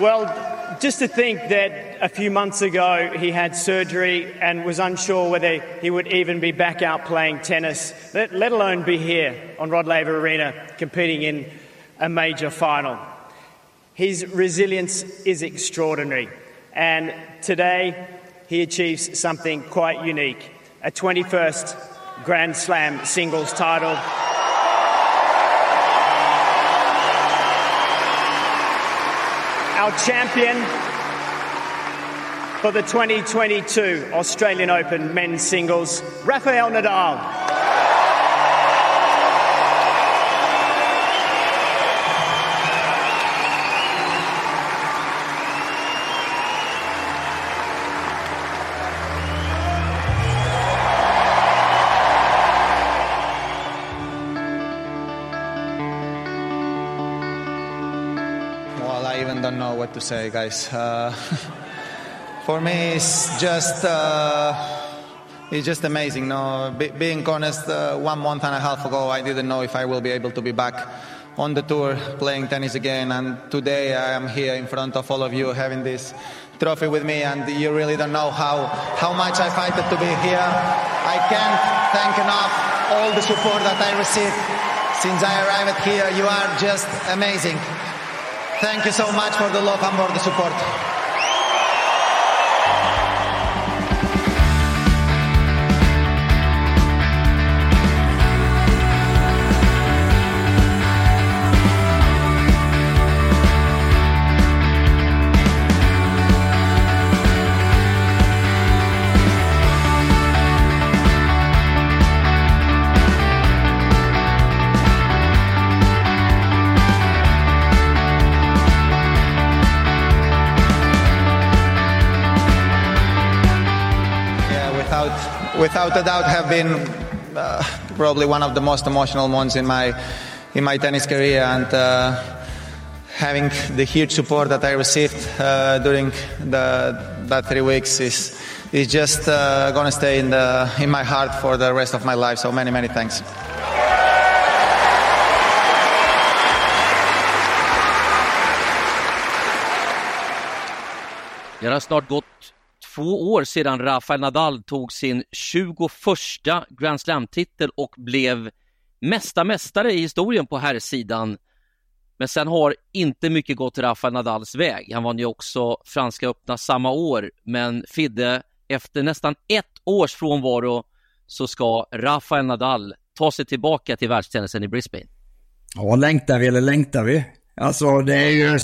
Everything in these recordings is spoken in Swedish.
Well, just to think that a few months ago he had surgery and was unsure whether he would even be back out playing tennis, let, alone be here on Rod Laver Arena competing in a major final. His resilience is extraordinary, and today he achieves something quite unique a 21st Grand Slam singles title. Our champion for the 2022 Australian Open men's singles, Rafael Nadal. Even don't know what to say, guys. Uh, for me, it's just uh, it's just amazing. No, Be- being honest, uh, one month and a half ago, I didn't know if I will be able to be back on the tour playing tennis again. And today, I am here in front of all of you, having this trophy with me, and you really don't know how how much I fight to be here. I can't thank enough all the support that I received since I arrived here. You are just amazing. Thank you so much for the love and for the support. Without a doubt, have been uh, probably one of the most emotional months in my in my tennis career, and uh, having the huge support that I received uh, during the that three weeks is is just uh, gonna stay in the in my heart for the rest of my life. So many many thanks. Det snart gått två år sedan Rafael Nadal tog sin 21 Grand Slam-titel och blev mesta mästare i historien på herrsidan. Men sen har inte mycket gått Rafael Nadals väg. Han vann ju också Franska öppna samma år, men Fidde, efter nästan ett års frånvaro så ska Rafael Nadal ta sig tillbaka till världstennisen i Brisbane. Ja, längtar vi eller längtar vi? Alltså det är ju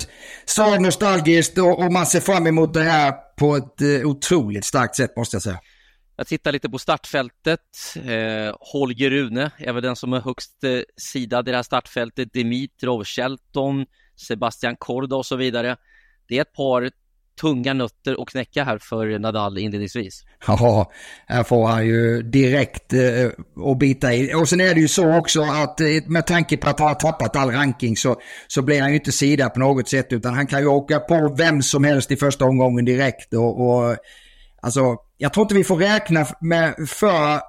så nostalgiskt och, och man ser fram emot det här på ett eh, otroligt starkt sätt måste jag säga. Jag tittar lite på startfältet. Eh, Holger Rune är väl den som är högst eh, sidad i det här startfältet. Dimitrov, Shelton, Sebastian Korda och så vidare. Det är ett par tunga nötter att knäcka här för Nadal inledningsvis. Ja, här får han ju direkt eh, att bita i. Och sen är det ju så också att eh, med tanke på att han har tappat all ranking så, så blir han ju inte sida på något sätt utan han kan ju åka på vem som helst i första omgången direkt. Och, och alltså, jag tror inte vi får räkna med för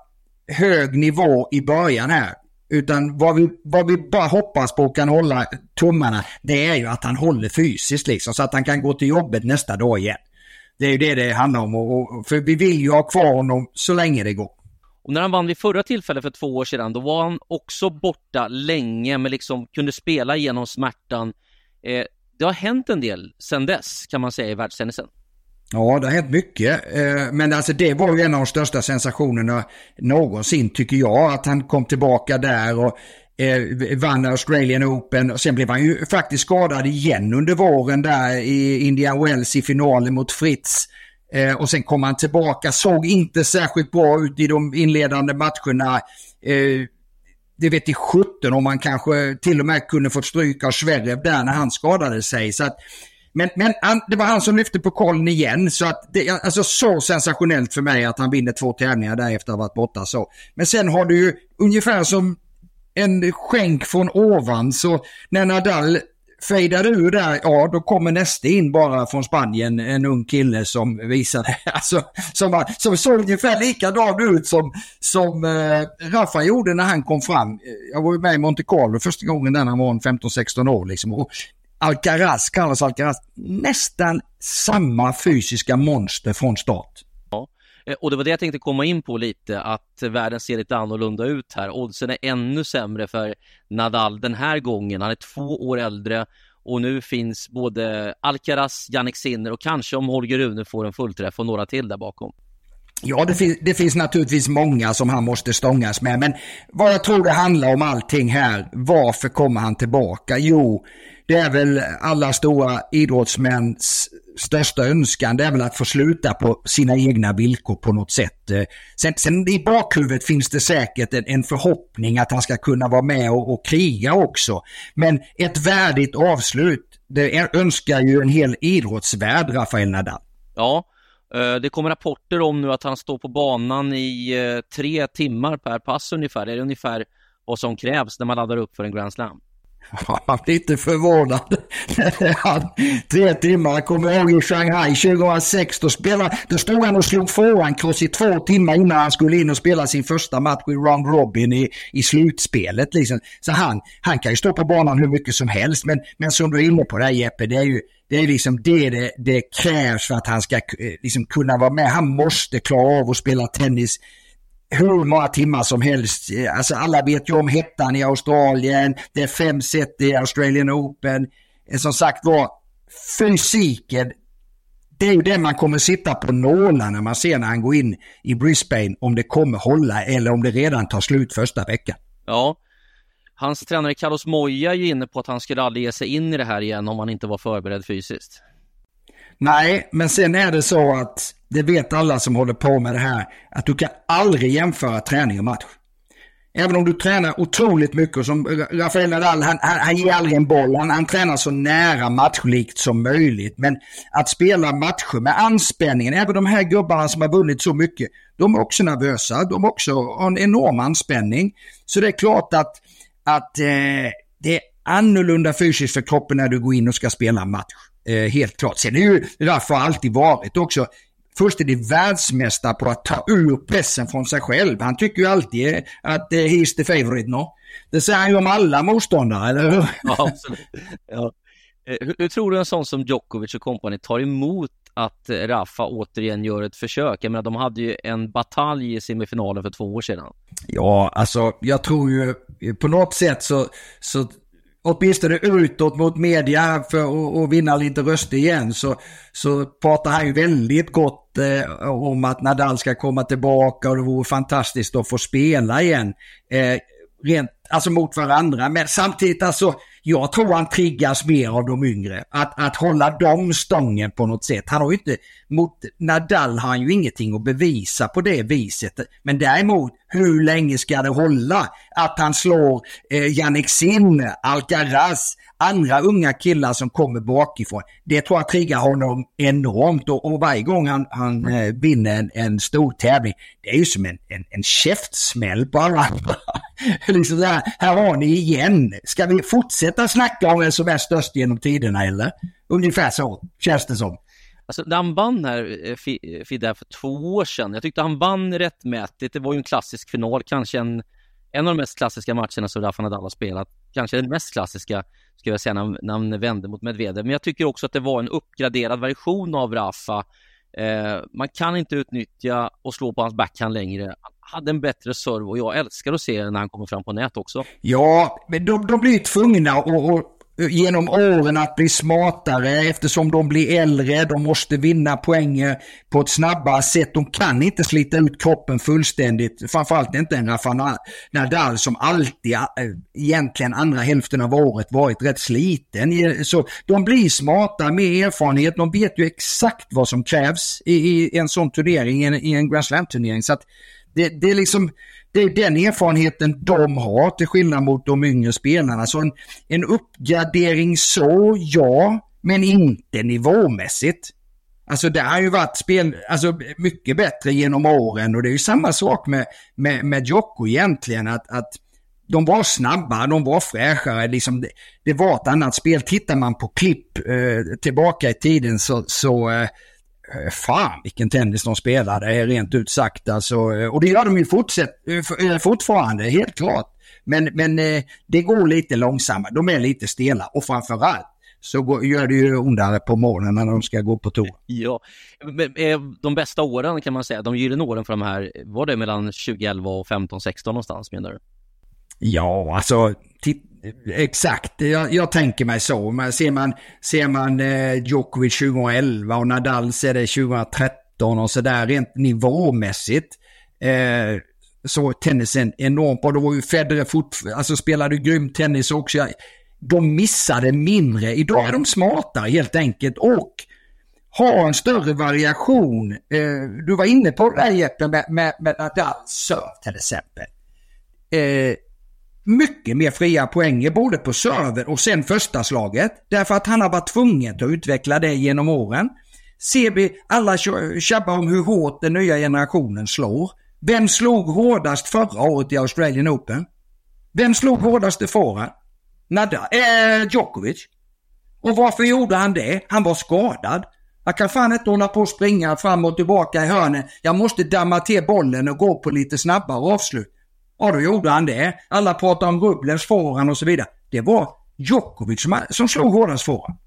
hög nivå i början här. Utan vad vi, vad vi bara hoppas på och kan hålla tummarna, det är ju att han håller fysiskt liksom så att han kan gå till jobbet nästa dag igen. Det är ju det det handlar om och, och, för vi vill ju ha kvar honom så länge det går. Och när han vann vid förra tillfället för två år sedan, då var han också borta länge men liksom kunde spela igenom smärtan. Eh, det har hänt en del sedan dess kan man säga i världstennisen. Ja, det har hänt mycket. Eh, men alltså det var ju en av de största sensationerna någonsin tycker jag. Att han kom tillbaka där och eh, vann Australian Open. Sen blev han ju faktiskt skadad igen under våren där i Indian Wells i finalen mot Fritz. Eh, och sen kom han tillbaka, såg inte särskilt bra ut i de inledande matcherna. Det vet i 17 om man kanske till och med kunde fått stryka av Sverre där när han skadade sig. Så att, men men han, det var han som lyfte pokalen igen så att det är alltså så sensationellt för mig att han vinner två tävlingar där efter att ha varit borta så. Men sen har du ju ungefär som en skänk från ovan så när Nadal fejdade ur där, ja då kommer nästa in bara från Spanien, en ung kille som visade, alltså som, var- som såg ungefär likadan ut som, som eh, Rafa gjorde när han kom fram. Jag var ju med i Monte Carlo första gången där när han var 15-16 år liksom. Och Alcaraz, Carlos Alcaraz, nästan samma fysiska monster från start. Ja, eh, och det var det jag tänkte komma in på lite, att världen ser lite annorlunda ut här. Oddsen är ännu sämre för Nadal den här gången. Han är två år äldre och nu finns både Alcaraz, Jannik Sinner och kanske om Holger Rune får en fullträff och några till där bakom. Ja, det, fin det finns naturligtvis många som han måste stångas med, men vad jag tror det handlar om allting här, varför kommer han tillbaka? Jo, det är väl alla stora idrottsmäns största önskan, det är väl att få sluta på sina egna villkor på något sätt. Eh, sen, sen i bakhuvudet finns det säkert en, en förhoppning att han ska kunna vara med och, och kriga också. Men ett värdigt avslut, det önskar ju en hel idrottsvärld, Rafael Nadal. Ja, Eh, det kommer rapporter om nu att han står på banan i eh, tre timmar per pass ungefär. Det är ungefär vad som krävs när man laddar upp för en Grand Slam. Han blir inte förvånad. tre timmar, jag kommer ihåg i Shanghai 2006, då, spelade, då stod han och slog forehandcross i två timmar innan han skulle in och spela sin första match i round robin i, i slutspelet. Liksom. Så han, han kan ju stå på banan hur mycket som helst, men, men som du är inne på där Jeppe, det är ju det är liksom det, det det krävs för att han ska eh, liksom kunna vara med. Han måste klara av att spela tennis hur många timmar som helst. Alltså alla vet ju om hettan i Australien, det är fem set i Australian Open. Som sagt var, fysiken, det är ju det man kommer sitta på nålar när man ser när han går in i Brisbane, om det kommer hålla eller om det redan tar slut första veckan. Ja, hans tränare Carlos Moya är ju inne på att han skulle aldrig ge sig in i det här igen om han inte var förberedd fysiskt. Nej, men sen är det så att det vet alla som håller på med det här, att du kan aldrig jämföra träning och match. Även om du tränar otroligt mycket, som Rafael Nadal, han, han, han ger aldrig en boll, han, han tränar så nära matchlikt som möjligt. Men att spela matcher med anspänningen, även de här gubbarna som har vunnit så mycket, de är också nervösa, de har också en enorm anspänning. Så det är klart att, att eh, det är annorlunda fysiskt för kroppen när du går in och ska spela match. Eh, helt klart. Sen är ju Rafa alltid varit också fullständig världsmästare på att ta ur pressen från sig själv. Han tycker ju alltid att eh, he's the favorite no. Det säger han ju om alla motståndare, eller hur? Ja. Ja. Eh, hur, hur, tror du en sån som Djokovic och kompani tar emot att Rafa återigen gör ett försök? Jag menar, de hade ju en batalj i semifinalen för två år sedan. Ja, alltså jag tror ju på något sätt så, så åtminstone utåt mot media för att vinna lite röster igen så, så pratar han ju väldigt gott eh, om att Nadal ska komma tillbaka och det vore fantastiskt att få spela igen. Eh, rent, alltså mot varandra. Men samtidigt alltså jag tror han triggas mer av de yngre. Att, att hålla dem stången på något sätt. Han har ju inte, mot Nadal har han ju ingenting att bevisa på det viset. Men däremot, hur länge ska det hålla? Att han slår eh, Jannik Sinner, Alcaraz, andra unga killar som kommer bakifrån. Det tror jag triggar honom enormt och, och varje gång han, han eh, vinner en, en, stor tävling, det är ju som en, en, en käftsmäll på alla andra. liksom här, här har ni igen. Ska vi fortsätta snacka om vem som är störst genom tiderna eller? Ungefär så känns det som. Alltså när han vann här, eh, eh, Fidde, för två år sedan, jag tyckte han vann rättmätigt. Det var ju en klassisk final, kanske en, en av de mest klassiska matcherna som Rafa Nadal har spelat. Kanske den mest klassiska, skulle jag säga, när, när han vände mot Medvedev. Men jag tycker också att det var en uppgraderad version av Rafa. Eh, man kan inte utnyttja och slå på hans backhand längre. Han hade en bättre serve och jag älskar att se när han kommer fram på nät också. Ja, men de, de blir tvungna att genom åren att bli smartare eftersom de blir äldre. De måste vinna poänger eh, på ett snabbare sätt. De kan inte slita ut kroppen fullständigt. Framförallt inte en Rafa Nadal som alltid, eh, egentligen andra hälften av året, varit rätt sliten. Så de blir smarta med erfarenhet. De vet ju exakt vad som krävs i, i en sån turnering, i en, i en Grand Slam-turnering. Så att det, det är liksom det är den erfarenheten de har till skillnad mot de yngre spelarna. Så en, en uppgradering så, ja, men inte nivåmässigt. Alltså det har ju varit spel, alltså mycket bättre genom åren och det är ju samma sak med, med, med Jocko egentligen att, att de var snabba, de var fräschare, liksom det, det var ett annat spel. Tittar man på klipp eh, tillbaka i tiden så, så Eh, fan vilken tennis de spelade, rent ut sagt. Alltså, eh, och det gör de ju fortsätt, eh, fortfarande, helt klart. Men, men det går lite långsammare, de är lite stela och framförallt så går, gör det ju ondare på morgonen när de ska gå på toa. Ja, eh, de bästa åren kan man säga, de gyllene åren för de här, var det mellan 2011 och 15, 16 någonstans menar du? Ja, alltså exakt. Jag, jag, tänker mig så. Men ser man, ser man eh, Djokovic 2011 och Nadal ser det 2013 och sådär rent nivåmässigt. Eh, så tennisen enormt bra. Då var ju Federer fortfarande, alltså spelade grym tennis också. De missade mindre. Idag är de smartare helt enkelt och har en större variation. Eh, du var inne på det där Jeppe med, med, med Nadal serve till exempel. Eh, mycket mer fria poänger både på serven och sen första slaget. Därför att han har varit tvungen att utveckla det genom åren. Ser vi alla tjabbar om hur hårt den nya generationen slår. Vem slog hårdast förra året i Australian Open? Vem slog hårdast i fåren? Nadal? Eh, Djokovic. Och varför gjorde han det? Han var skadad. Jag kan fan inte hålla på och springa fram och tillbaka i hörnen. Jag måste damma till bollen och gå på lite snabbare avslut. Ja, då gjorde han det. Alla pratar om Rublevs forehand och så vidare. Det var Djokovic som, som slog hårdast forehand.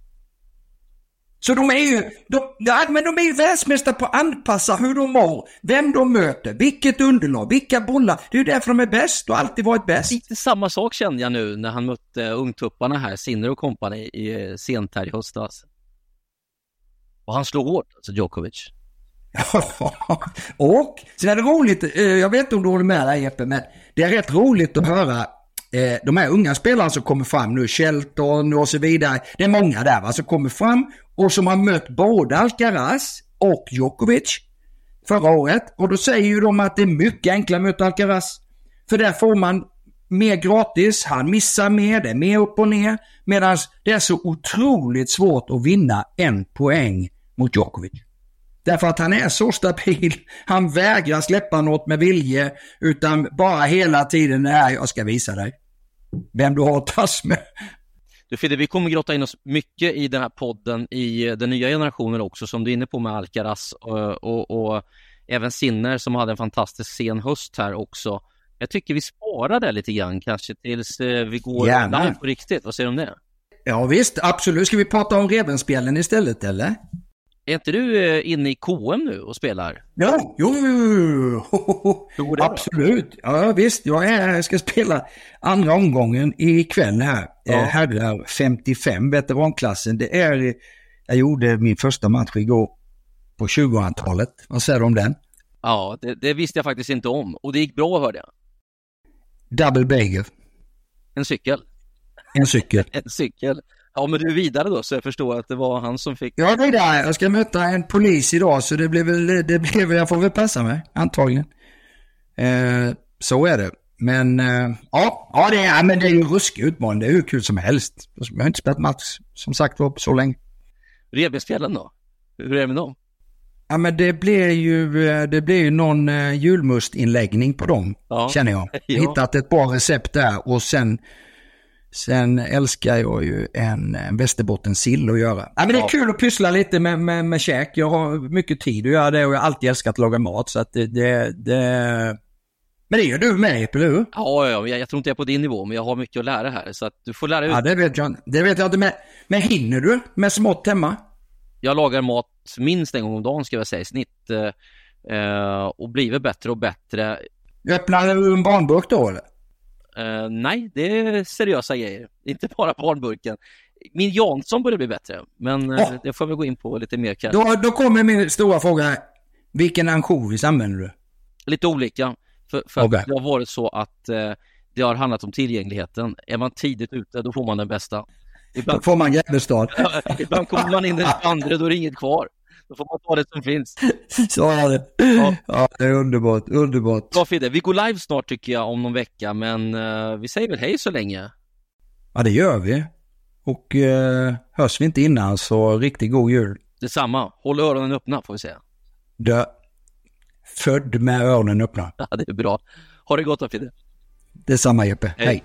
Så de är ju, de, ja, men de är ju världsmästare på att anpassa hur de mår, vem de möter, vilket underlag, vilka bollar. Det är ju därför de är bäst och alltid varit bäst. Lite samma sak kände jag nu när han mötte ungtupparna här, Sinner och kompani, i, eh, sent här i höstas. Och han slog hårt, alltså Djokovic. och sen är det roligt, eh, jag vet inte om du håller med där Jeppe, men det är rätt roligt att höra eh, de här unga spelarna som kommer fram nu, Shelton och så vidare. Det är många där va, som kommer fram och som har mött både Alcaraz och Djokovic förra året. Och då säger ju de att det är mycket enklare att möta Alcaraz. För där får man mer gratis, han missar mer, det är mer upp och ner. Medan det är så otroligt svårt att vinna en poäng mot Djokovic. Därför att han är så stabil. Han vägrar släppa något med vilje utan bara hela tiden är jag ska visa dig vem du har att tas med. Du Fidde, vi kommer grotta in oss mycket i den här podden i den nya generationen också som du är inne på med Alcaraz och, och, och även Sinner som hade en fantastisk sen höst här också. Jag tycker vi sparar det lite grann kanske tills eh, vi går Gärna. live på riktigt. Vad säger du om det? Ja visst, absolut. Ska vi prata om Revenspelen istället eller? Är inte du eh, inne i KM nu och spelar? Ja, jo, jo, jo. Absolut. Ja, visst. Jag, är, jag ska spela andra omgången ikväll här. Ja. Eh, herrar 55, veteranklassen. Det är, jag gjorde min första match igår på 20-talet. Vad säger du om den? Ja, det, det, visste jag faktiskt inte om. Och det gick bra hörde jag. Double bagel. En cykel. En cykel. en cykel. Ja, men du är vidare då, så jag förstår att det var han som fick... Ja, det är där. Jag ska möta en polis idag, så det blir väl, det blir väl, jag får väl passa mig, antagligen. Eh, så är det. Men eh, ja, ja, det är, men det är ju ruskig utmaning. Det är hur kul som helst. Jag har inte spelat match, som sagt var, så länge. Revbensfjällen då? Hur är det med dem? Ja, men det blir ju, eh, det blir ju någon eh, julmustinläggning på dem, ja. känner jag. ja. Hittat ett bra recept där och sen Sen älskar jag ju en, en västerbottensill att göra. Ja, men det är kul att pyssla lite med, med, med käk. Jag har mycket tid att göra det och jag har alltid älskat att laga mat. Så att det, det, det... Men det gör du med, eller hur? Ja, ja, jag, jag tror inte jag är på din nivå, men jag har mycket att lära här. Så att du får lära ut. Ja, det vet jag, det vet jag inte. Men, men hinner du med smått hemma? Jag lagar mat minst en gång om dagen, ska jag säga, i snitt. Eh, och blivit bättre och bättre. Öppnar du en barnburk då, eller? Uh, nej, det är seriösa grejer. Inte bara barnburken. Min Jansson börjar bli bättre, men oh. det får vi gå in på lite mer kanske. Då, då kommer min stora fråga. Vilken ansjovis använder du? Lite olika. För, för okay. det har varit så att uh, det har handlat om tillgängligheten. Är man tidigt ute, då får man den bästa. Ibland, då får man Gävlestad. ibland kommer man in den andra, då är det inget kvar. Då får man ta det som finns. Så är det. Ja. ja, det är underbart, underbart. Bra Fidde, vi går live snart tycker jag om någon vecka, men uh, vi säger väl hej så länge. Ja, det gör vi. Och uh, hörs vi inte innan så riktigt god jul. Detsamma. Håll öronen öppna får vi säga. Dö. Född med öronen öppna. Ja, det är bra. Ha det gott då Fidde. Detsamma Jeppe. hej. hej.